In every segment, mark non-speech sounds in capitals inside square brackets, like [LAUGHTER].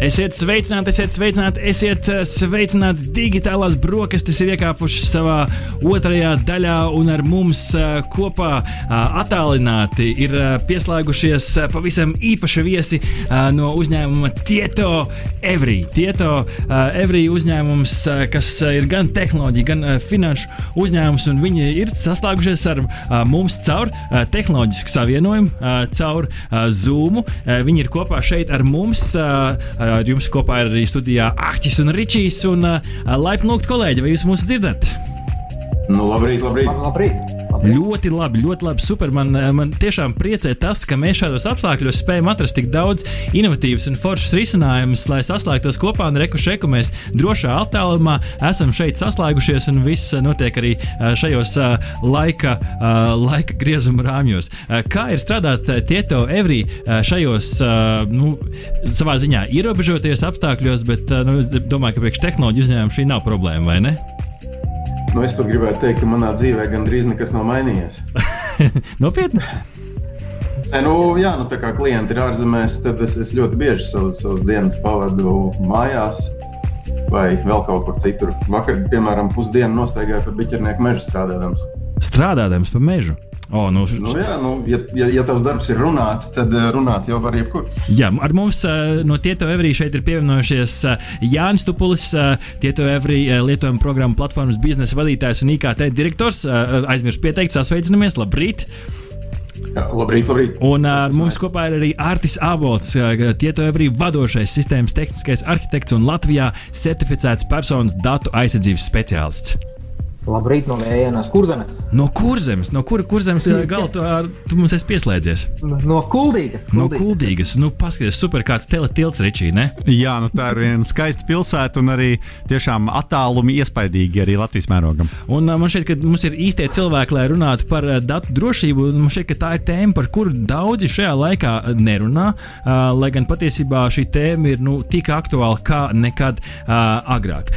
Esiet sveicināti, esiet sveicināti, esiet eh, sveicināti. Digitālās brokastis ir iekāpušas savā otrajā daļā, un ar mums eh, kopā eh, attālināti ir pieslēgušies pavisam īpaši viesi no uzņēmuma Tieto Every. Tieto Every uzņēmums, kas ir gan tehnoloģija, gan finanšu uzņēmums, un viņi ir saslēgušies ar mums caur tehnoloģisku savienojumu, caur Zoom. Viņi ir kopā šeit ar mums. Ar jums kopā ir arī studijā Ahtis un Ričijs. Un, laipni lūgt, kolēģi, vai jūs mūs dzirdat? Nu, labrīt, labrīt. labrīt. Ļoti labi, ļoti labi. Super. Man, man tiešām priecē tas, ka mēs šādos apstākļos spējam atrast tik daudz inovatīvas un foršas risinājumus, lai saslēgtos kopā un reku šeku. Mēs drošā attālumā esam šeit saslēgušies, un viss notiek arī šajos laika, laika griezuma rāmjos. Kā ir strādāt Tieto Evrī šajos, nu, savā ziņā ierobežotajos apstākļos, bet nu, es domāju, ka priekš tehnoloģiju uzņēmumu šī nav problēma, vai ne? Nu, es pat gribētu teikt, ka manā dzīvē gandrīz nekas nav mainījies. [LAUGHS] Nopietni! Ne, nu, jā, nu, tā kā klienti ir ārzemēs, tad es, es ļoti bieži savas, savas dienas pavadu mājās vai vēl kaut kur citur. Vakar, piemēram, pusdienu nostaigāju pa biķernieku mežu strādājot. Strādājot pa mežu. Oh, nu, nu, jā, nu, ja, ja, ja tavs darbs ir runāt, tad eh, runāt jau var jebkur. Jā, ar mums uh, no Tieto Evrī šeit ir pievienojušies uh, Jānis Tupulis, Tieto Evrī lietojuma programmu platformas biznesa vadītājs un IKT direktors. Aizmirsu pieteikt, sasveicinamies, labrīt! Jā, labrīt, labrīt. Un ar mums kopā ir arī Artis Abols, uh, Tieto Evrī vadošais sistēmas tehniskais arhitekts un Latvijā certificēts personas datu aizsardzības speciālists. Labrīt, no Vējienas, kurzemes. No kurzemes, no kura kurzemes gala tu, tu mums esi pieslēdzies? No kuldīgas. kuldīgas. No kuldīgas. Nu, paskaties, super kāds teletilts, Ričī, ne? Jā, nu tā ir viena skaista pilsēta un arī tiešām attālumi iespaidīgi arī Latvijas mērogam. Un man šķiet, ka mums ir īstie cilvēki, lai runātu par datu drošību. Man šķiet, ka tā ir tēma, par kuru daudzi šajā laikā nerunā, lai gan patiesībā šī tēma ir nu, tik aktuāla kā nekad agrāk.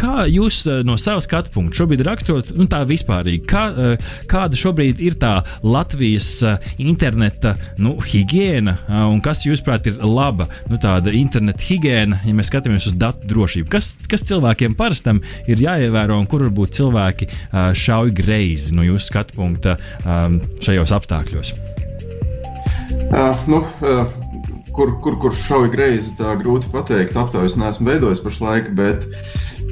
Kā jūs no savas skatu punkta šobrīd raksturot nu, tā vispārīgi, kā, eh, kāda šobrīd ir tā Latvijas eh, interneta nu, higiēna eh, un kas, jūsuprāt, ir laba nu, tāda interneta higiēna, ja mēs skatāmies uz datu drošību? Kas, kas cilvēkiem parastam ir jāievēro un kur varbūt cilvēki šauj greizi no jūsu skatu punkta šajos apstākļos? Uh, nu, uh, kur, kur, kur šauja greizi, tā grūti pateikt. Aptaujas neesmu veidojis pašlaik, bet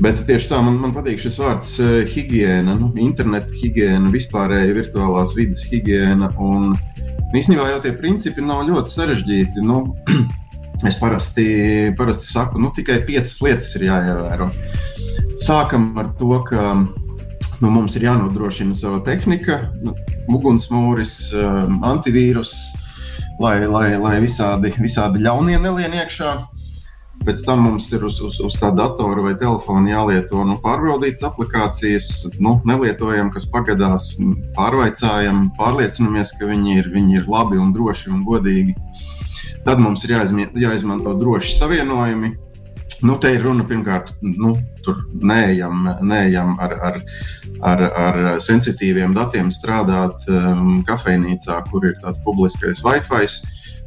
Bet tieši tā man, man patīk šis vārds uh, higiēna, nu, interneta higiēna, vispārēja virtuālās vidas higiēna. Un īstenībā jau tie principi nav ļoti sarežģīti. Nu, [CLEARS THROAT] es parasti, parasti saku, nu, tikai piecas lietas ir jāievēro. Sākam ar to, ka nu, mums ir jānodrošina sava tehnika, nu, ugunsmūris, um, antivīrus, lai, lai, lai visādi, visādi ļaunie nelien iekšā. Pēc tam mums ir uz, uz, uz tā datora vai telefona jālieto nu, pārbaudītas aplikācijas, nu, nelietojam, kas pagadās, pārvaicājam, pārliecinamies, ka viņi ir, viņi ir labi un droši un godīgi. Tad mums ir jāizmi, jāizmanto droši savienojumi. Nu, te ir runa pirmkārt, nu, tur neejam, neejam ar, ar, ar, ar sensitīviem datiem strādāt um, kafejnīcā, kur ir tāds publiskais Wi-Fi.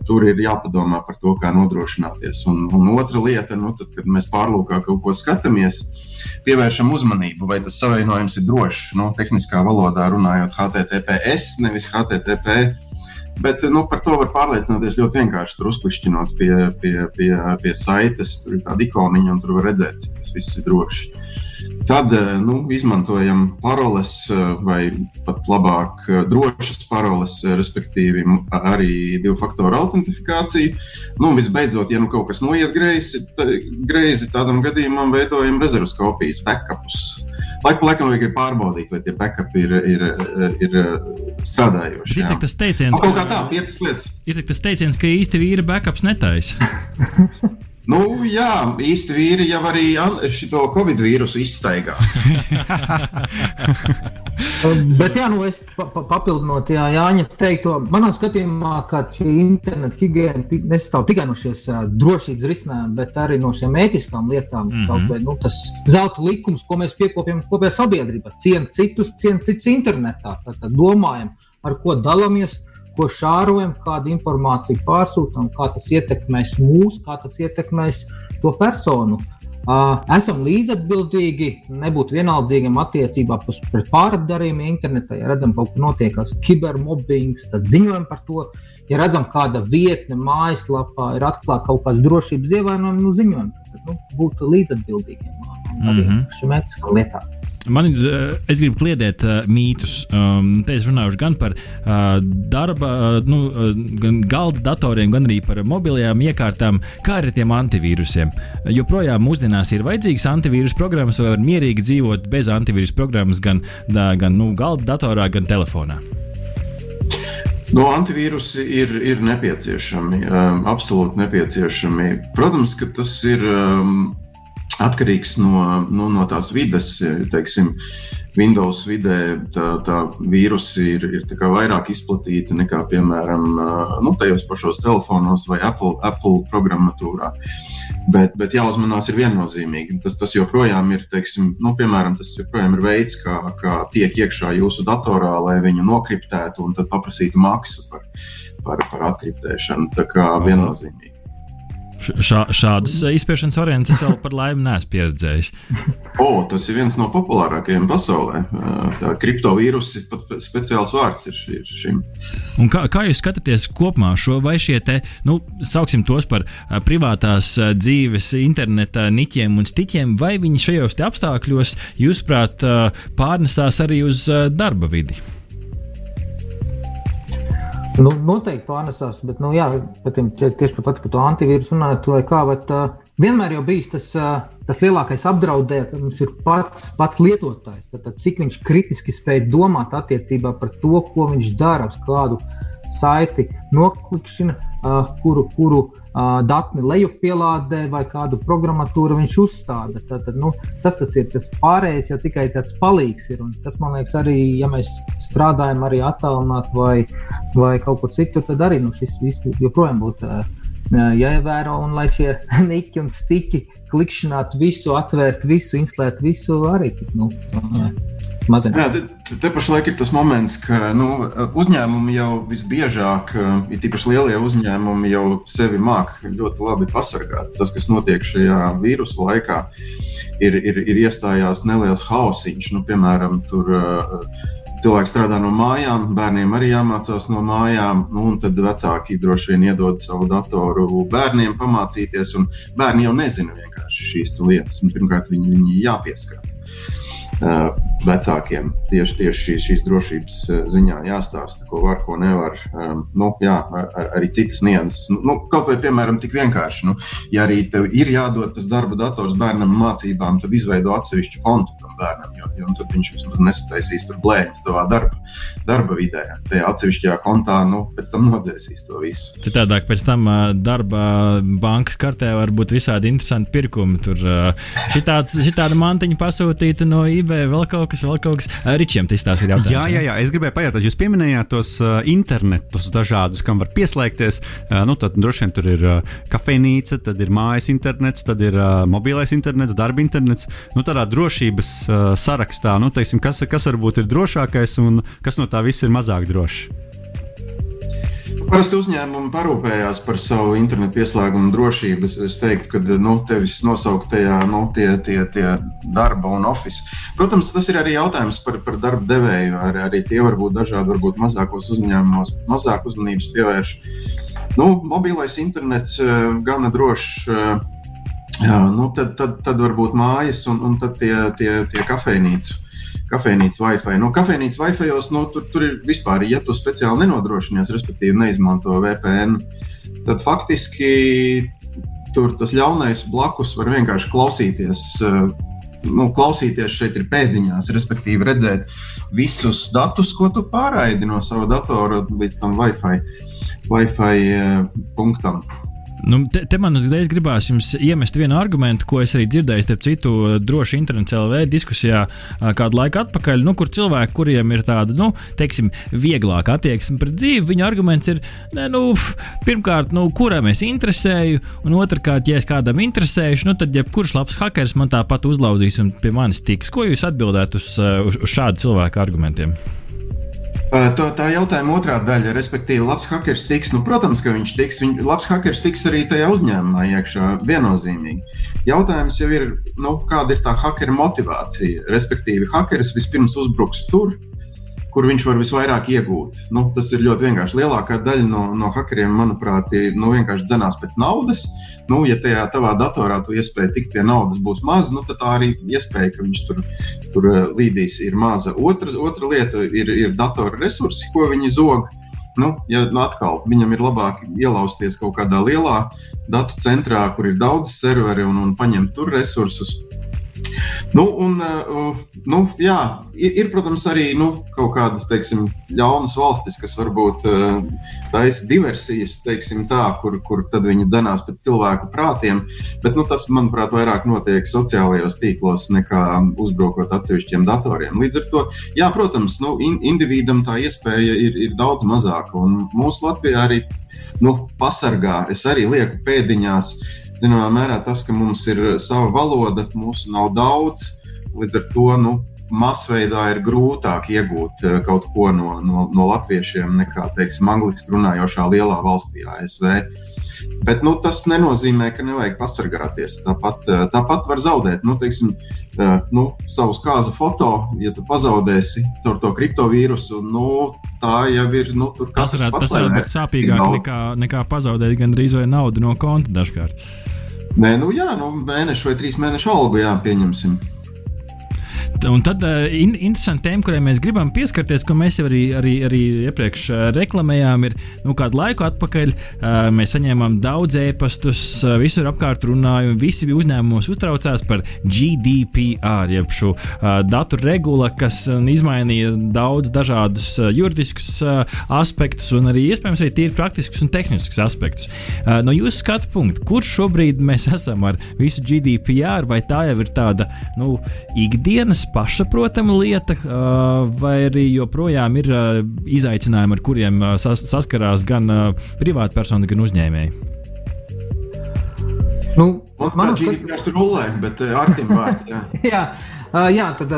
Tur ir jāpadomā par to, kā nodrošināties. Un, un otra lieta, nu, tad, kad mēs pārlūkā kaut ko skatāmies, pievēršam uzmanību, vai tas savienojums ir drošs. Nu, tehniskā valodā runājot, HTTPS, nevis HTTP. Bet nu, par to var pārliecināties ļoti vienkārši. Tur uzklikšķinot pie, pie, pie, pie saites, tur ir tāda ikoniņa, un tur var redzēt, cik tas viss ir droši. Tad eh, nu, izmantojam paroles, eh, vai pat labāk, eh, drošas paroles, respektīvi arī divu faktoru autentifikāciju. Nu, visbeidzot, ja nu kaut kas noiet greizi, greizi tādam gadījumam veidojam rezerves kopijas, backupus. Laiku pa laikam vajag pārbaudīt, vai tie backupi ir, ir, ir strādājoši. Ir tas teiciens, ka, kaut kā tā. Ir tas teiciens, ka īsti vīri backups netaisa. [LAUGHS] Nu, jā, īsti vīri jau arī šo covid vīrusu izstaigā. [LAUGHS] Bet, jā, nu es pa, pa, papildinot jā, Jāņa teikto, manā skatījumā, ka šī interneta higiēna nesastāv tikai no šīs uh, drošības risinājuma, bet arī no šiem ētiskām lietām. Mm -hmm. vai, nu, tas zelta likums, ko mēs piekopjam kopējā sabiedrībā, cienīt citus, cienīt citus internetā, tad, tad domājam, ar ko dalāmies ko šārojam, kādu informāciju pārsūtām, kā tas ietekmēs mūs, kā tas ietekmēs to personu. Uh, esam līdzatbildīgi, nebūt vienaldzīgiem attiecībā pret pārdarījumiem internetā. Ja redzam, ka kaut kur notiekās kibermobbings, tad ziņojam par to. Ja redzam, kāda vietne mājaslapā ir atklāta kaut kādas drošības ievainojumi, nu ziņojam, tad nu, būt līdzatbildīgiem mm -hmm. Man, eh, es gribu kliedēt uh, mītus. Um, te es runāju gan par uh, darba, uh, nu, uh, gan galda datoriem, gan arī par mobilajām iekārtām, kā arī tiem antivīrusiem. Joprojām mūsdienās ir vajadzīgas antivīrus programmas, vai var mierīgi dzīvot bez antivīrus programmas gan, da, gan nu, galda datorā, gan telefonā. No antivīrusi ir, ir nepieciešami, um, absolūti nepieciešami. Protams, ka tas ir um, atkarīgs no, nu, no tās vidas. Teiksim, Windows vidē tā, tā vīrusi ir, ir vairāk izplatīta nekā, piemēram, nu, tajos pašos telefonos vai Apple, Apple programmatūrā. Bet, bet jāuzmanās ir viennozīmīgi. Tas, tas joprojām ir, teiksim, nu, piemēram, tas joprojām ir veids, kā, kā tiek iekšā jūsu datorā, lai viņu nokriptētu un tad paprasītu maksu par, par, par atkriptēšanu. Tā kā viennozīmīgi. Šā, šādus eh, izspiešanas variantus es vēl par laimi neesmu pieredzējis. O, tas ir viens no populārākajiem pasaulē. Tā kriptovīrusi pat speciāls vārds ir, ir šim. Un kā, kā jūs skatāties kopumā šo vai šie te, nu, sauksim tos par privātās dzīves interneta niķiem un stiķiem, vai viņi šajos apstākļos, jūsuprāt, pārnesās arī uz darba vidi? Nu, noteikti pārnesās, bet nu, jā, pat, tieši pat par to antivīrusu runājot, vai kā. Bet, uh, vienmēr jau bijis tas, tas lielākais apdraudējums, ir pats, pats lietotājs. Tad, tad, cik viņš kritiski spēj domāt attiecībā par to, ko viņš dara, kādu saiti noklikšana, uh, kuru, kuru datni lejupielādē vai kādu programmatūru viņš uzstāda. Tad, tad, nu, tas, tas ir tas pārējais, jau tikai tāds palīgs ir. Un tas, man liekas, arī, ja mēs strādājam arī attālināt vai, vai kaut kur citur, tad arī nu, šis joprojām būtu. Jāievēro, un lai šie [LAUGHS] niķi un stiķi klikšķinātu visu, atvērtu visu, instalētu visu, arī nu, mazināt. Jā, te, te pašlaik ir tas moments, ka nu, uzņēmumi jau visbiežāk, ir tīpaši lielie uzņēmumi, jau sevi māk ļoti labi pasargāt. Tas, kas notiek šajā vīrusu laikā, ir, ir, ir iestājās neliels hausiņš, nu, piemēram, tur. Uh, cilvēki strādā no mājām, bērniem arī jāmācās no mājām. Nu, tad vecāki droši vien iedod savu datoru bērniem pamācīties, un bērni jau nezina vienkārši šīs lietas. Pirmkārt, viņi, viņi jāpieskata vecākiem tieši, tieši šīs, šīs drošības ziņā jāstāsta, ko var, ko nevar. Nu, jā, ar, arī citas nianses. Nu, kaut vai piemēram tik vienkārši, nu, ja arī tev ir jādod tas darba dators bērnam mācībām, tad izveido atsevišķu kontu tam bērnam, jo, jo tad viņš vismaz nesataisīs tur blēņas savā darba, darba vidē. Tajā atsevišķajā kontā, nu, pēc tam nodzēsīs to visu. Citādāk pēc tam darba bankas kartē var būt visādi interesanti pirkumi. Tur šitāds, šitāda mantiņa pasūtīta no eBay, vēl kaut kas, vēl kaut kas. Ričiem tas ir jautājums. Jā, jā, jā, es gribēju pajautāt, jūs pieminējāt tos uh, internetus dažādus, kam var pieslēgties. Uh, nu, tad droši vien tur ir uh, kafejnīca, tad ir mājas internets, tad ir uh, mobilais internets, darba internets. Nu, tādā drošības uh, sarakstā, nu, teiksim, kas, kas varbūt ir drošākais un kas no tā viss ir mazāk drošs. Parasti uzņēmumi parūpējās par savu internetu pieslēgumu drošību. Es teiktu, ka nu, tevis nosauktajā nu, tie, tie, tie darba un oficiāli. Protams, tas ir arī jautājums par, par darba devēju. Ar, arī tie var būt dažādi, varbūt mazākos uzņēmumos, mazāk uzmanības pievērš. Nu, mobilais internets eh, gana drošs. Eh, jā, nu, tad, tad, tad varbūt mājas un, un tad tie, tie, tie kafejnīcu kafejnīcas Wi-Fi. Nu, kafejnīcas Wi-Fi nu, tur, tur ir vispār, ja tu speciāli nenodrošinies, respektīvi neizmanto VPN, tad faktiski tur tas ļaunais blakus var vienkārši klausīties. Uh, nu, klausīties šeit ir pēdiņās, respektīvi redzēt visus datus, ko tu pārraidi no sava datora līdz tam Wi-Fi, Wi-Fi uh, punktam. Nu, te, te man uzreiz gribās jums iemest vienu argumentu, ko es arī dzirdēju, starp citu, droši internets LV diskusijā kādu laiku atpakaļ, nu, kur cilvēki, kuriem ir tāda, nu, teiksim, vieglāka attieksme pret dzīvi, viņa arguments ir, ne, nu, pirmkārt, nu, kuram es interesēju, un otrkārt, ja es kādam interesēšu, nu, tad jebkurš labs hackers man tāpat uzlauzīs un pie manis tiks. Ko jūs atbildētu uz, uz, uz šādu cilvēku argumentiem? Tā, tā jautājuma otrā daļa, respektīvi, labs hackers tiks. Nu, protams, ka viņš tiks. Viņ, labs hackers tiks arī tajā uzņēmumā iekšā viennozīmīgi. Jautājums jau ir, nu, kāda ir tā hackera motivācija. Respektīvi, hackers vispirms uzbruks tur, kur viņš var visvairāk iegūt. Nu, tas ir ļoti vienkārši. Lielākā daļa no, no hackeriem, manuprāt, ir nu, vienkārši dzenās pēc naudas. Nu, ja tajā tavā datorā tu iespēja tikt pie naudas būs maza, nu, tad tā arī iespēja, ka viņš tur, tur eh, līdīs, ir maza. Otra, otra lieta ir, ir datora resursi, ko viņi zog. Nu, ja nu atkal viņam ir labāk ielausties kaut kādā lielā datu centrā, kur ir daudz serveri un, un paņemt tur resursus, Nu, un, uh, nu, jā, ir, ir, protams, arī nu, kaut kādas teiksim, ļaunas valstis, kas varbūt uh, taisa diversijas, tā, kur, kur viņi dzenās pēc cilvēku prātiem. Bet nu, tas, manuprāt, vairāk notiek sociālajos tīklos nekā uzbrukot atsevišķiem datoriem. Līdz ar to, jā, protams, nu, in, individam tā iespēja ir, ir daudz mazāka. Un mūsu Latvijā arī nu, pasargā, es arī lieku pēdiņās zināmā mērā tas, ka mums ir sava valoda, mūsu nav daudz, līdz ar to nu, masveidā ir grūtāk iegūt eh, kaut ko no, no, no latviešiem nekā, teiksim, angliski runājošā lielā valstī, ASV. Bet nu, tas nenozīmē, ka nevajag pasargāties. Tāpat, eh, tāpat var zaudēt nu, teiksim, eh, nu, savus kāzu foto, ja tu pazaudēsi caur to kriptovīrusu. Nu, tā jau ir. Nu, tas varētu, tas varētu būt sāpīgāk nekā, nekā pazaudēt gandrīz vai naudu no konta dažkārt. Nē, nu jā, nu, mēnešu vai trīs mēnešu algu jāpieņemsim. Un tad uh, in, interesanti tēma, kurai mēs gribam pieskarties, ko mēs jau arī, arī, arī iepriekš uh, reklamējām, ir nu, kādu laiku atpakaļ. Uh, mēs saņēmām daudz ēpastus, uh, visur apkārt runāja, un visi uzņēmumos uztraucās par GDPR, jeb šo datu regula, kas izmainīja daudz dažādus juridiskus aspektus, un arī iespējams arī tīri praktiskus un tehniskus aspektus. No jūsu skatu punkta, kur šobrīd mēs esam ar visu GDPR, vai tā jau ir tāda nu, ikdienas pašsaprotama lieta, vai arī joprojām ir izaicinājumi, ar kuriem sas saskarās gan privātpersona, gan uzņēmēji? Nu, man liekas, tas ir rulē, bet Artim vārds. Jā. [LAUGHS] jā, jā, tad.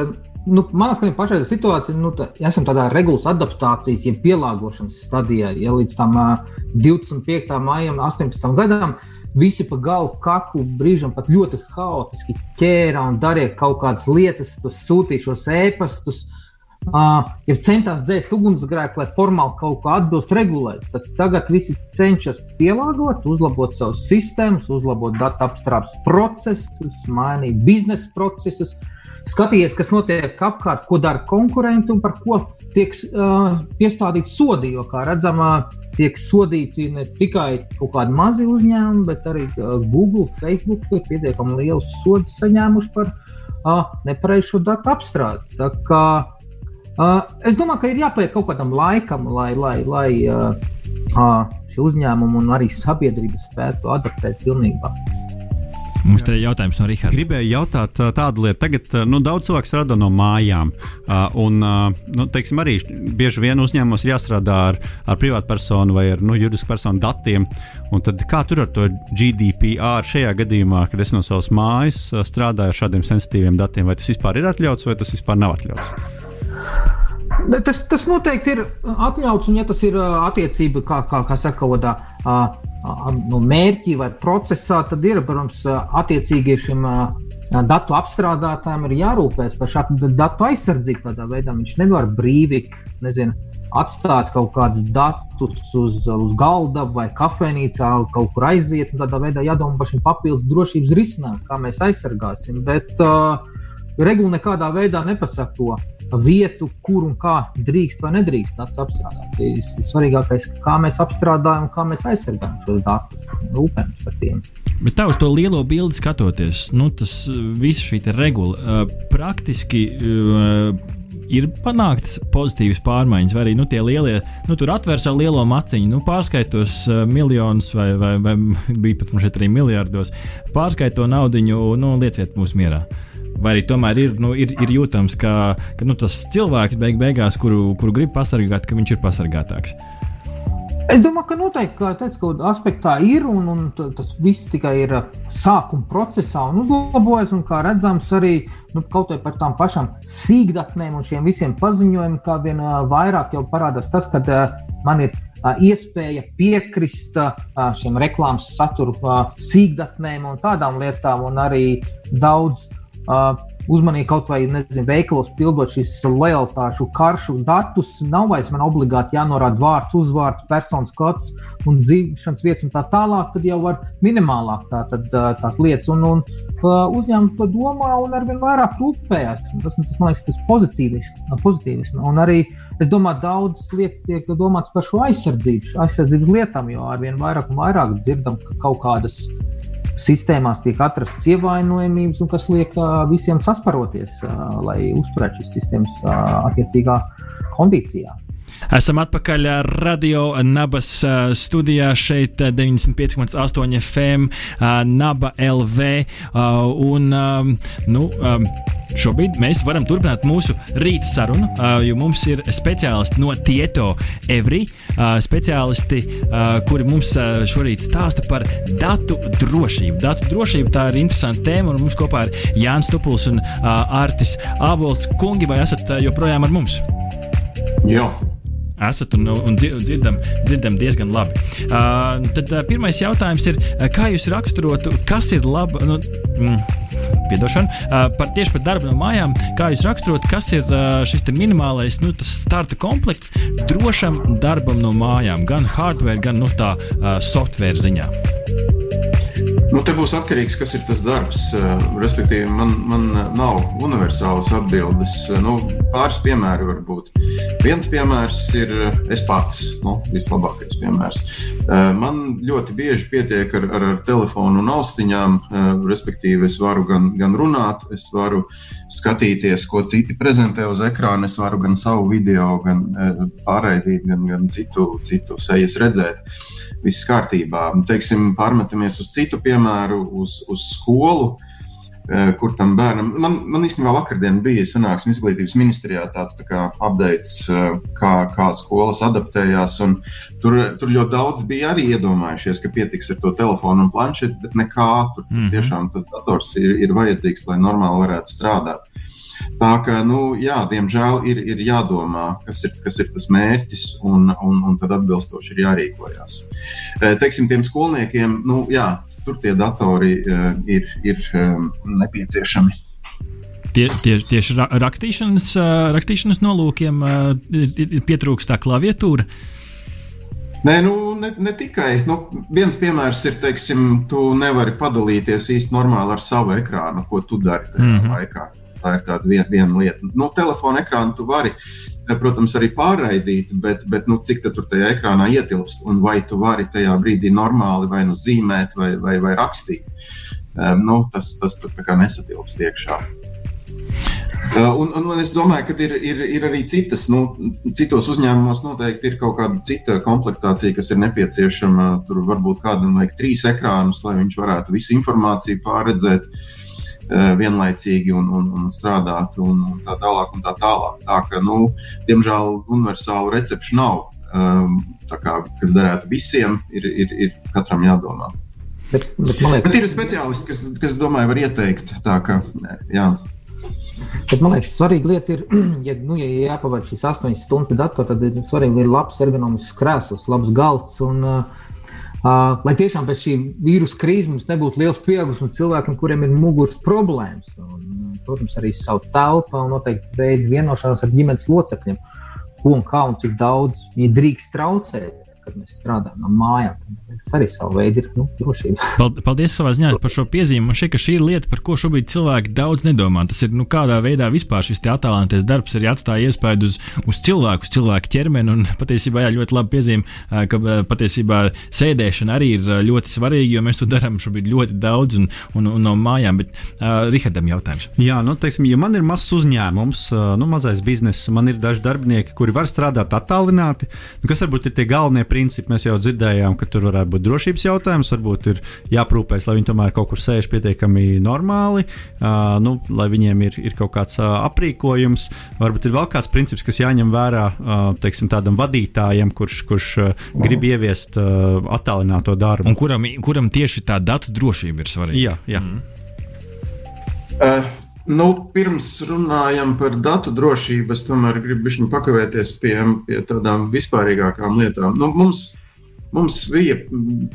Nu, Manā skatījumā, pašreizā situācija, nu, tā, esam tādā regulas adaptācijas, jeb pielāgošanas stadijā. Ja līdz tam uh, 25. maijam, 18. gadam, Visi pa galu kaklu brīžam pat ļoti haotiski ķēra un darīja kaut kādas lietas, sūtīja šos ēpastus. Uh, ja centās dzēst ugunsgrēku, lai formāli kaut kā atbilst regulēt, tad tagad visi cenšas pielāgot, uzlabot savus sistēmas, uzlabot datu apstrādes procesus, mainīt biznesa procesus. Uh, skatījies, kas notiek apkārt, ko dara konkurenti un par ko tiek uh, piestādīti sodi. Jo, kā redzamā, tiek sodīti ne tikai kaut kādi mazi uzņēmumi, bet arī uh, Google, Facebook ir pietiekami liels sods saņēmuši par uh, nepareizu datu apstrādi. Tā kā, uh, es domāju, ka ir jāpaiet kaut kādam laikam, lai, lai, lai uh, uh, šie uzņēmumi un arī sabiedrība spētu adaptēt pilnībā. Mums te ir jautājums no Rīgas. Gribēju jautāt tādu lietu. Tagad nu, daudz cilvēku strādā no mājām. Un, nu, teiksim, arī bieži vien uzņēmumos jāstrādā ar, ar privātpersonu vai ar nu, juridisku personu datiem. Un tad, kā tur ar to GDPR šajā gadījumā, kad es no savas mājas strādāju ar šādiem sensitīviem datiem, vai tas vispār ir atļauts vai tas vispār nav atļauts? Tas, tas noteikti ir atļauts, un ja tas ir attiecība, kā, kā, kā saka, kādā nu, mērķī vai procesā, tad ir, protams, attiecīgi šim datu apstrādātājiem ir jārūpēs par šādu datu aizsardzību. Tādā veidā viņš nevar brīvi nezinu, atstāt kaut kādus datus uz, uz galda vai kafejnīcā, kaut kur aiziet. Tādā veidā jādomā par šiem papildus drošības risinājumiem, kā mēs aizsargāsim. Bet uh, regula nekādā veidā nepasaka to vietu, kur un kā drīkst vai nedrīkst datus apstrādāt. Tas ir svarīgākais, kā mēs apstrādājam un kā mēs aizsargājam šos datus, rūpējamies par tiem. Bet tā uz to lielo bildi skatoties, nu, tas viss šī regula uh, praktiski. Uh, ir panāktas pozitīvas pārmaiņas, vai arī nu, tie lielie, nu, tur atver savu lielo maciņu, nu, pārskaitos uh, miljonus, vai, vai, vai [LAUGHS] bija pat šeit arī miljardos, pārskaito naudu, nu, lieciet mūs mierā. Uh, Vai arī tomēr ir, nu, ir, ir jūtams, ka, ka nu, tas cilvēks beig beigās, kuru, kuru grib pasargāt, ka viņš ir pasargātāks? Es domāju, ka noteikti ka tāds kaut kādā aspektā ir, un, un tas viss tikai ir sākuma procesā un uzlabojas. Un, kā redzams, arī nu, kaut vai par tām pašām sīkdatnēm un šiem visiem paziņojumiem, kā vien vairāk jau parādās tas, ka man ir iespēja piekrist šiem reklāmas satura sīkdatnēm un tādām lietām, un arī daudz uzmanīgi kaut vai nezinu, veikalos pildot šīs lojalitāšu karšu datus. Nav vairs man obligāti jānorāda vārds, uzvārds, personas kods un dzīvošanas vietas un tā tālāk. Tad jau var minimālāk tā, tad, tās lietas. Un, un uzņēmumi to domā un arvien vairāk rūpējas. Tas, tas man liekas, tas pozitīvs. pozitīvs. Un arī es domāju, daudzas lietas tiek domāts par šo aizsardzību, aizsardzības lietām, jo arvien vairāk un vairāk dzirdam, ka kaut kādas sistēmās tiek atrastas ievainojamības, kas liek visiem sasparoties, lai uzturētu šīs sistēmas attiecīgā kondīcijā. Esam atpakaļ radio Nabas studijā šeit 95,8 FM Naba LV un nu, Šobrīd mēs varam turpināt mūsu rīta sarunu, jo mums ir speciālisti no Tieto Evri. Speciālisti, kuri mums šorīt stāsta par datu drošību. Datu drošība tā ir interesanta tēma, un mums kopā ir Jānis Tupuls un Artis Ābols. Kungi, vai esat joprojām ar mums? Jā esat un, un dzirdam, dzirdam diezgan labi. Uh, tad uh, pirmais jautājums ir, kā jūs raksturotu, kas ir laba? Nu, mm, Piedošana, uh, par tieši par darbu no mājām. Kā jūs raksturot, kas ir uh, šis minimālais nu, starta komplekts drošam darbam no mājām, gan hardware, gan nu, tā uh, software ziņā? Nu, te būs atkarīgs kas ir tas darbs. Eh, respektīvi, man, man nav universālas atbildes. Eh, nu, pāris piemēri var būt. Viens piemērs ir eh, es pats, nu, vislabākais piemērs. Man ļoti bieži pietiek ar, ar, ar telefonu un austiņām. Respektīvi, es varu gan, gan runāt, es varu skatīties, ko citi prezentē uz ekrāna, es varu gan savu video, gan pārraidīt, gan, gan citu, citu sejas redzēt viss kārtībā. Teiksim, pārmetamies uz citu piemēru, uz, uz skolu. Eh, kur tam bērnam, man, man īstenībā vakardien bija sanāksme izglītības ministrijā tāds tā kā updates, eh, kā, kā skolas adaptējās. Tur, tur ļoti daudz bija arī iedomājušies, ka pietiks ar to telefonu un planšeti, bet nekā tur mm -hmm. tiešām tas dators ir, ir vajadzīgs, lai normāli varētu strādāt. Tā kā, nu, jā, diemžēl ir, ir jādomā, kas ir, kas ir tas mērķis, un, un, un tad atbilstoši ir jārīkojas. E, teiksim, tiem skolniekiem, nu, jā, tur tie datori e, ir, ir e, nepieciešami. Tie, tie, tieši rakstīšanas, rakstīšanas nolūkiem pietrūkst tā klaviatūra. Nē, nu, ne, ne tikai. Nu, viens piemērs ir, teiksim, tu nevari padalīties īsti normāli ar savu ekrānu, ko tu dari tajā mm -hmm. laikā. Tā ir tāda viena, viena lieta. Nu, telefona ekrānu tu vari, eh, protams, arī pārraidīt, bet, bet nu, cik tur tajā ekrānā ietilpst un vai tu vari tajā brīdī normāli vai nu zīmēt vai, vai, vai rakstīt. Um, nu, tas tas nesatilpst iekšā. Uh, un, un, un es domāju, ka ir, ir, ir arī citas, nu, citos uzņēmumos noteikti ir kaut kāda cita komplektācija, kas ir nepieciešama. Tur varbūt kādam vajag trīs ekrānus, lai viņš varētu visu informāciju pārredzēt. Uh, Eh, vienlaicīgi un, un, un strādāt, un, un tā tālāk. Un tā tālāk. Tā ka, nu, diemžēl universālu recepšu nav. Kā, kas derētu visiem, ir, ir, ir katram jādomā. Bet, bet, liekas, bet ir speciālisti, kas, kas domāju, var ieteikt. Tā, ka, jā. Bet man liekas, svarīga lieta ir, [CLEARS THROAT] ja, nu, ja jāpavada šīs astoņas stundas pie datora, tad ir svarīgi, ir labs ergonomisks krēsls, labs galds. Un, uh, Uh, lai tiešām pēc šī vīrusu krīzes mums nebūtu liels pieaugums cilvēkiem, kuriem ir muguras problēmas. Un, protams, arī savu telpu un noteikti veidu vienošanās ar ģimenes locekļiem, ko un kā un cik daudz viņi drīkst traucēt kad mēs strādājam no mājām. Tas arī savu veidu ir nu, drošība. [LAUGHS] Paldies savā ziņā par šo piezīmi. Man šķiet, ka šī ir lieta, par ko šobrīd cilvēki daudz nedomā. Tas ir nu, kādā veidā vispār šis attēlētais darbs arī atstāja iespaidu uz, uz cilvēku, uz cilvēku ķermeni. Un patiesībā jā, ļoti labi piezīme, ka patiesībā sēdēšana arī ir ļoti svarīga, jo mēs to darām šobrīd ļoti daudz un, un, un no mājām. Bet uh, Rihardam jautājums. Jā, nu, teiksim, ja man ir mazs uzņēmums, nu, mazais bizness, man ir daži darbinieki, kuri var strādāt attālināti, nu, kas varbūt ir tie galvenie priekšnieki principi mēs jau dzirdējām, ka tur varētu būt drošības jautājums, varbūt ir jāprūpēs, lai viņi tomēr kaut kur sēž pietiekami normāli, uh, nu, lai viņiem ir, ir kaut kāds uh, aprīkojums. Varbūt ir vēl kāds princips, kas jāņem vērā uh, teiksim, tādam vadītājam, kurš, kurš uh, grib ieviest uh, attālināto darbu. Un kuram, kuram tieši tā datu drošība ir svarīga? Jā, jā. Mm. Uh, Nu, pirms runājam par datu drošību, es tomēr gribu pakavēties pie, pie tādām vispārīgākām lietām. Nu, mums, mums bija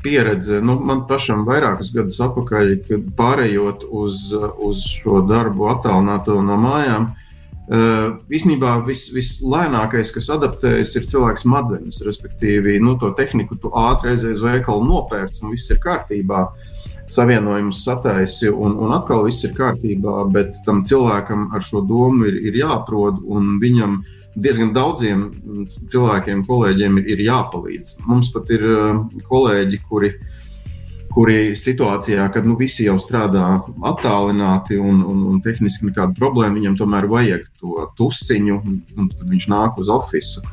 pieredze, nu, man pašam vairākus gadus atpakaļ, kad pārējot uz, uz šo darbu attālināto no mājām. Uh, īsnībā vis, vislēnākais, kas adaptējas, ir cilvēks smadzenes. Respektīvi, nu, to tehniku tu ātri aizies uz veikalu nopērts un viss ir kārtībā. Uh, savienojumus sataisi, un, un atkal viss ir kārtībā, bet tam cilvēkam ar šo domu ir, ir jāatrod, un viņam diezgan daudziem cilvēkiem, kolēģiem ir, ir jāpalīdz. Mums pat ir uh, kolēģi, kuri uh, kuri situācijā, kad nu, visi jau strādā attālināti un, un, un tehniski nekāda problēma, viņam tomēr vajag to tusiņu, un tad viņš nāk uz oficiālu.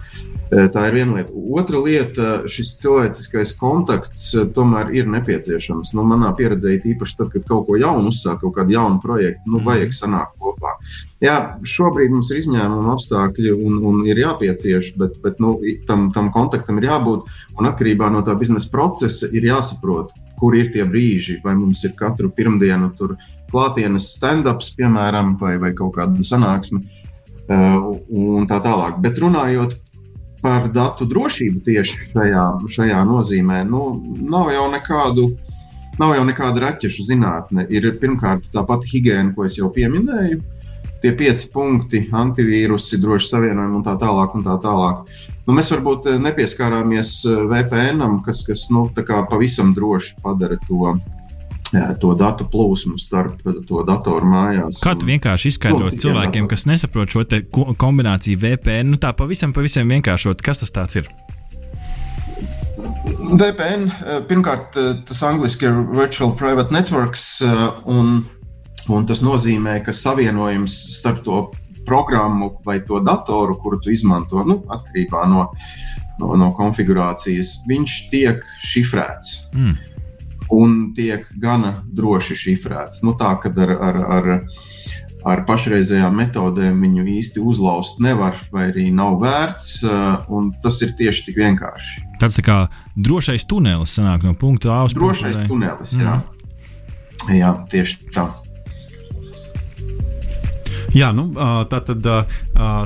E, tā ir viena lieta. Otra lieta, šis cilvēciskais kontakts e, tomēr ir nepieciešams. Nu, manā pieredzē, īpaši tad, kad kaut ko jaunu uzsāk, kaut kādu jaunu projektu, nu, vajag sanākt kopā. Jā, šobrīd mums ir izņēmuma apstākļi un, un ir jāpiecieš, bet, bet nu, tam, tam kontaktam ir jābūt. Un atkarībā no tā biznesa procesa ir jāsaprot, kur ir tie brīži, vai mums ir katru pirmdienu tur klātienes stand-ups, piemēram, vai, vai kaut kāda sanāksme, uh, un tā tālāk. Bet runājot par datu drošību tieši šajā, šajā nozīmē, nu, nav jau nekādu. Nav jau nekāda raķešu zinātne. Ir pirmkārt tā pati higiēna, ko es jau pieminēju, tie pieci punkti, antivīrusi, droši savienojumi un tā tālāk. Un tā tālāk. Nu, mēs varbūt eh, nepieskārāmies eh, VPN, kas, kas nu, pavisam droši padara to. To datu plūsmu starp to datoru mājās. Kā tu vienkārši izskaidrot cilvēkiem, kas nesaprot šo kombināciju VPN, nu tā pavisam, pavisam vienkāršot, kas tas ir? VPN eh, pirmkārt, tas angļuiski ir Virtual Private Networks, un, un tas nozīmē, ka savienojums starp to programmu vai to datoru, kuru tu izmanto, nu, atkarībā no, no, no konfigurācijas, viņš tiek šifrēts. Mm. Un tiek gana droši šifrēts. Nu, tā kā ar, ar, ar, ar pašreizējām metodēm viņu īsti uzlauzt nevar, vai arī nav vērts. Uh, tas ir tieši tik vienkārši. Tas tā kā drošais tunelis sanāk no punkta A uz punktu B. Drošais tunelis, mm. jā. jā, tieši tā. Jā, nu, tā tad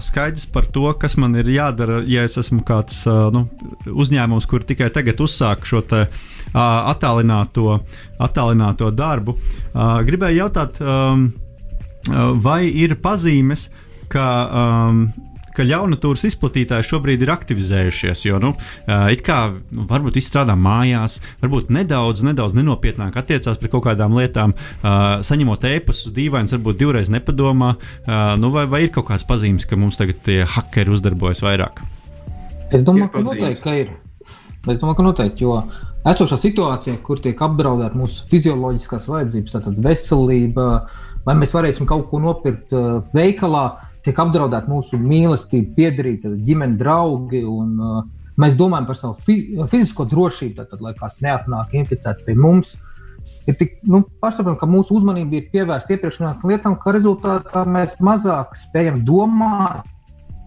skaidrs par to, kas man ir jādara, ja es esmu kāds nu, uzņēmums, kur tikai tagad uzsāk šo te, attālināto, attālināto darbu. Gribēju jautāt, vai ir pazīmes, ka um, ka jaunatūras izplatītāji šobrīd ir aktivizējušies. Jo, nu, it kā nu, varbūt izstrādā mājās, varbūt nedaudz, nedaudz nenopietnāk attiecās pret kaut kādām lietām, saņemot ēpastus dīvainus, varbūt divreiz nepadomā. Nu, vai, vai ir kaut kāds pazīmes, ka mums tagad tie hakeri uzdarbojas vairāk? Es domāju, ka noteikti ka ir. Es domāju, ka noteikti, jo esošā situācija, kur tiek apdraudēta mūsu fizioloģiskās vajadzības, tātad veselība, vai mēs varēsim kaut ko nopirkt veikalā, tiek apdraudēta mūsu mīlestība, piederība, ģimene, draugi. Un, uh, mēs domājam par savu fizisko drošību, tad, tad, lai kāds neatnāk inficēts pie mums. Ir tik nu, pašsaprotami, ka mūsu uzmanība ir pievērsta iepriekš minētām lietām, ka rezultātā mēs mazāk spējam domāt,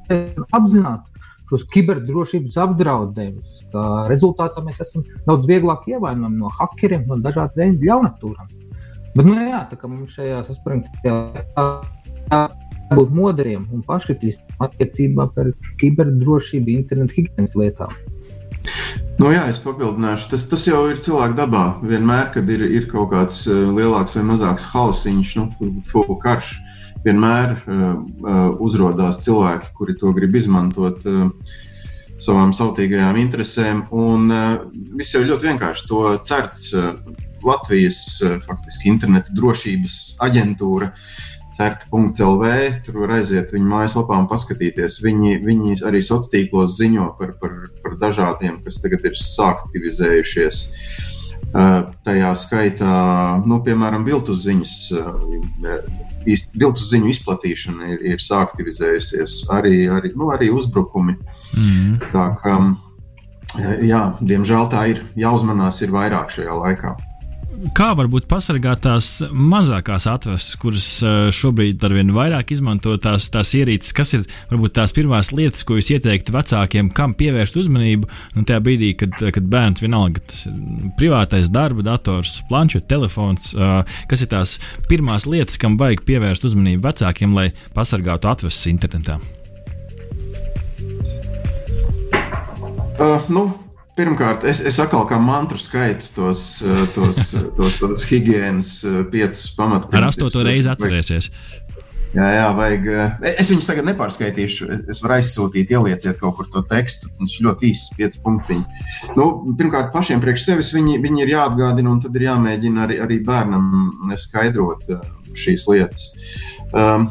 apzināties šos kiberdrošības apdraudējumus. Rezultātā mēs esam daudz vieglāk ievainojami no hakeriem, no dažādu veidu ļaunatūrām. Bet, nu, jā, tā kā mums šajā saspringtajā būt modriem un paškritiskiem attiecībā par kiberdrošību, internetu higienas lietām. Nu, jā, es papildināšu. Tas, tas jau ir cilvēka dabā. Vienmēr, kad ir, ir kaut kāds uh, lielāks vai mazāks hausiņš, nu, fuku karš, vienmēr uh, uh, uzrādās cilvēki, kuri to grib izmantot uh, savām sautīgajām interesēm. Un uh, viss jau ļoti vienkārši to certs uh, Latvijas uh, faktiski interneta drošības aģentūra. CERT.CLV. Tur var aiziet viņu mājaslapā un paskatīties. Viņi, viņi arī sociālos tīklos ziņo par, par, par dažādiem, kas tagad ir sāktivizējušies. Uh, tajā skaitā, nu, piemēram, viltus ziņas, uh, viltus ziņu izplatīšana ir, ir sāktivizējusies, arī, arī, nu, arī uzbrukumi. Mm. Tā kā jā, diemžēl tā ir. Jāuzmanās ir vairāk šajā laikā kā varbūt pasargāt tās mazākās atvestas, kuras eh, šobrīd ar vien vairāk izmanto tās, tās ierīces, kas ir varbūt tās pirmās lietas, ko jūs ieteiktu vecākiem, kam pievērst uzmanību nu, tajā brīdī, kad, kad bērns vienalga tas ir privātais darba dators, planšets, telefons, eh, kas ir tās pirmās lietas, kam vajag pievērst uzmanību vecākiem, lai pasargātu atvestas internetā? Uh, nu, Pirmkārt, es, es atkal kā mantru skaitu tos, eh, tos, tos, tos higiēnas eh, piecus pamatprincipus. Ar astoto reizi atcerēsies. Jā, jā, vajag. Eh, es viņus tagad nepārskaitīšu. Es varu aizsūtīt, ielieciet kaut kur to tekstu. Viņš ļoti īsts, pieci punktiņi. Nu, pirmkārt, pašiem priekš sevis viņi, viņi ir jāatgādina, un tad ir jāmēģina arī, arī bērnam skaidrot šīs lietas. Um,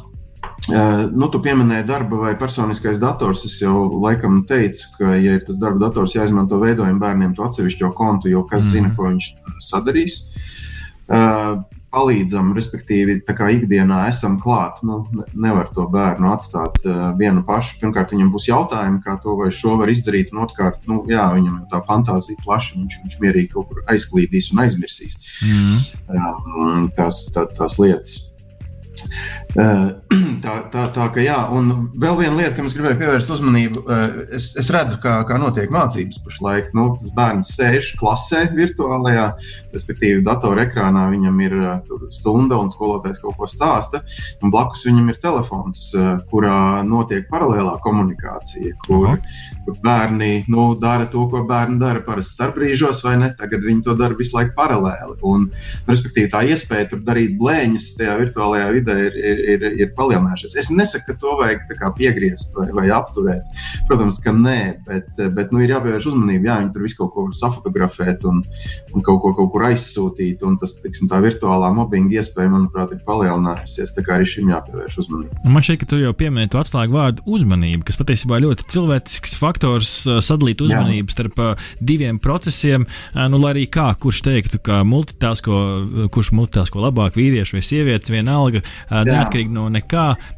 nu, tu pieminēji darba vai personiskais dators. Es jau laikam teicu, ka, ja ir tas darba dators jāizmanto veidojuma bērniem, to atsevišķo kontu, jo kas mm. zina, ko viņš sadarīs. Uh, palīdzam, respektīvi, tā kā ikdienā esam klāt. Nu, nevar to bērnu atstāt uh, vienu pašu. Pirmkārt, viņam būs jautājumi, kā to vai šo var izdarīt, un otrkārt, nu, jā, viņam ir tā fantāzija plaša, viņš, viņš mierīgi kaut kur aizklīdīs un aizmirsīs mm. uh, tās, tā, tās lietas. [CLEARS THROAT] Tā, tā, tā ka jā, un vēl viena lieta, kam es gribēju pievērst uzmanību, es, es redzu, kā, kā notiek mācības pašlaik. Nu, tas bērns sēž klasē, virtuālajā, respektīvi, datorā ekrānā viņam ir stunda un skolotājs kaut ko stāsta, un blakus viņam ir telefons, kurā notiek paralēlā komunikācija, kur, kur bērni nu, dara to, ko bērni dara parasti starpbrīžos, vai ne? Tagad viņi to dara visu laiku paralēli. Un, respektīvi, tā iespēja tur darīt blēņas tajā virtuālajā vidē ir, ir, ir, ir palielinājušies. Es nesaku, ka to vajag piegriezt vai, vai apturēt. Protams, ka nē, bet, bet nu, ir jāpievērš uzmanība. Jā, viņi tur visu kaut ko var safotografēt un, un kaut ko kaut kur aizsūtīt. Un tas, tiksim, tā virtuālā mobbinga iespēja, manuprāt, ir palielinājusies. Tā kā arī šim jāpievērš uzmanība. Man šķiet, ka tu jau pieminēji to atslēgu vārdu uzmanība, kas patiesībā ļoti cilvēcisks faktors sadalīt uzmanību Jā. starp diviem procesiem. Nu, lai arī kā, kurš teiktu, ka multitāsko, kurš multitāsko labāk, vīrieši vai sievietes, vienalga, neatkarīgi no nekā,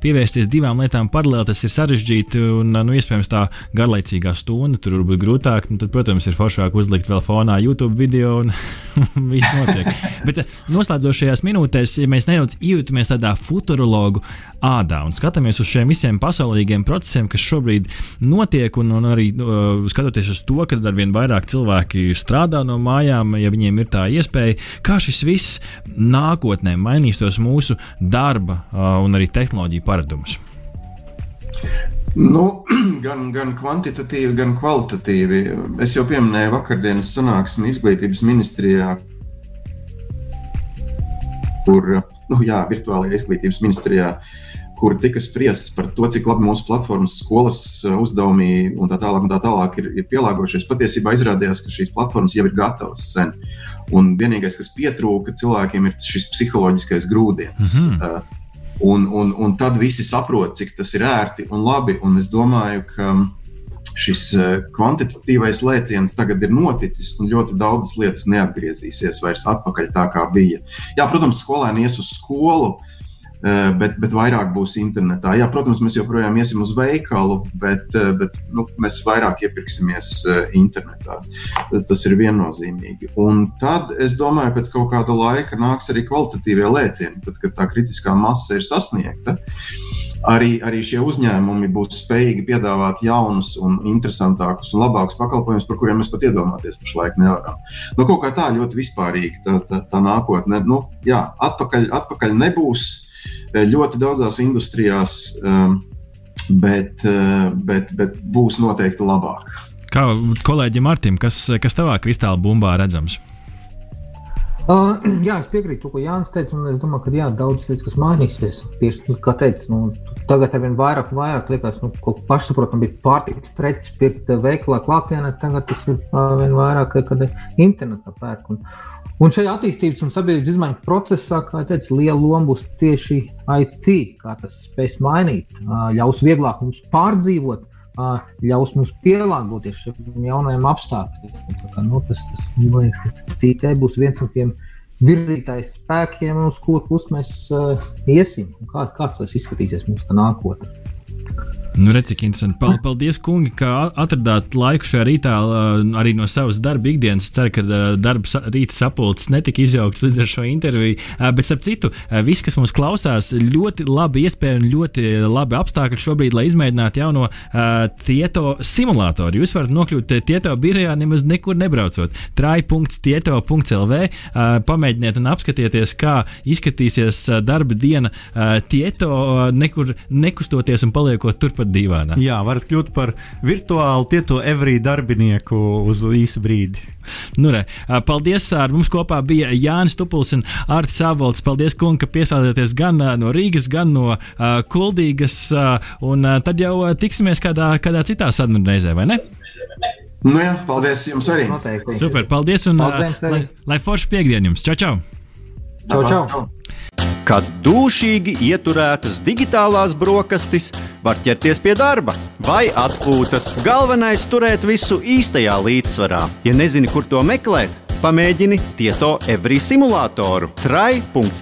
pievērsties divām lietām paralēli, tas ir sarežģīti un, nu, iespējams, tā garlaicīgā stunda tur būt grūtāk. Nu, tad, protams, ir foršāk uzlikt vēl fonā YouTube video un [LAUGHS] viss notiek. Bet noslēdzošajās minūtēs, ja mēs nedaudz iejūtamies tādā futurologu ādā un skatāmies uz šiem visiem pasaulīgiem procesiem, kas šobrīd notiek, un, un arī uh, skatoties uz to, ka ar vien vairāk cilvēki strādā no mājām, ja viņiem ir tā iespēja, kā šis viss nākotnē mainīs tos mūsu darba uh, un arī tehnoloģiju paradumus. Nu, [CLEARS THROAT] gan, gan kvantitatīvi, gan kvalitatīvi. Es jau pieminēju vakardienas sanāksmi izglītības ministrijā, kur, nu, jā, virtuālajā izglītības ministrijā, kur tika spriests par to, cik labi mūsu platformas, skolas uzdevumi un tā tālāk, un tā tālāk ir, ir pielāgojušies. Patiesībā izrādījās, ka šīs platformas jau ir gatavas sen. Un vienīgais, kas pietrūka cilvēkiem, ir šis psiholoģiskais grūdienis. Mm -hmm. Un, un, un tad visi saprot, cik tas ir ērti un labi. Un es domāju, ka šis eh, kvantitatīvais lēciens tagad ir noticis, un ļoti daudzas lietas neatgriezīsies vairs atpakaļ tā, kā bija. Jā, protams, skolēni ies uz skolu, bet, bet vairāk būs internetā. Jā, protams, mēs joprojām iesim uz veikalu, bet, eh, bet nu, mēs vairāk iepirksimies eh, internetā. Tas ir viennozīmīgi. Un tad es domāju, ka pēc kaut kāda laika nāks arī kvalitatīvie lēcieni, tad, kad tā kritiskā masa ir sasniegta. Arī, arī šie uzņēmumi būs spējīgi piedāvāt jaunus, un interesantākus un labākus pakalpojumus, par kuriem mēs pat iedomāties pašlaik nevaram. Nu, kaut kā tā ļoti vispārīgi tā, tā, tā nākotne. Nu, jā, atpakaļ, atpakaļ nebūs Eh, ļoti daudzās industrijās, ehm, bet, eh, bet, bet būs noteikti labāk. Kā kolēģim Martim, kas, kas tavā kristāla bumbā redzams? Uh, [CLEARS THROAT] jā, es piekrītu tam, ko Jānis teica, es domāju, ka jā, daudz lietas, kas mainīsies. Tieši kā teica, nu, tagad ar vien vairāk vairāk liekas, nu, ka pašsaprotami bija pārtikas preces pirkt veikalā klātienē, tagad tas ir uh, vien vairāk, kad internetā pērk. Un, Un šajā attīstības un sabiedrības izmaiņu procesā, kā jau teicu, liela loma būs tieši IT, kā tas spēs mainīt, ļaus vieglāk mums pārdzīvot, ļaus mums pielāgoties šiem jaunajiem apstākļiem. Nu, tas, tas, man liekas, tas IT būs viens no tiem virzītājs spēkiem, uz kuru pusi mēs uh, iesim. Kā, kāds tas izskatīsies mūsu nākotnē? Nu, redz, cik interesanti. Paldies, kungi, ka atradāt laiku šajā rītā arī no savas darba ikdienas. Ceru, ka darba rīta sapulces netika izjaukts līdz ar šo interviju. Bet, starp citu, visi, kas mums klausās, ļoti labi iespēja un ļoti labi apstākļi šobrīd, lai izmēģinātu jauno tieto simulātoru. Jūs varat nokļūt tieto birojā nemaz nekur nebraucot. trai.tieto.lv Pamēģiniet un apskatieties, kā izskatīsies darba diena tieto, nekur nekustoties un paliekot turpat pat dīvainā. Jā, varat kļūt par virtuālu tieto Everī darbinieku uz īsu brīdi. Nu, re, paldies! Ar mums kopā bija Jānis Tupuls un Artis Abolts. Paldies, kungi, ka piesādāties gan no Rīgas, gan no uh, Kuldīgas. Uh, un uh, tad jau tiksimies kādā, kādā citā sarunu reizē, vai ne? Nu jā, paldies jums arī. Noteikti. Super, paldies un paldies uh, lai, lai forši piekdien jums. Čau, čau! Čau, čau! čau. Kad dūšīgi ieturētas digitālās brokastis, var ķerties pie darba vai atpūtas. Galvenais - turēt visu īstajā līdzsvarā. Ja nezini, kur to meklēt, pamēģini Tieto Every simulātoru. trai.tieto.lv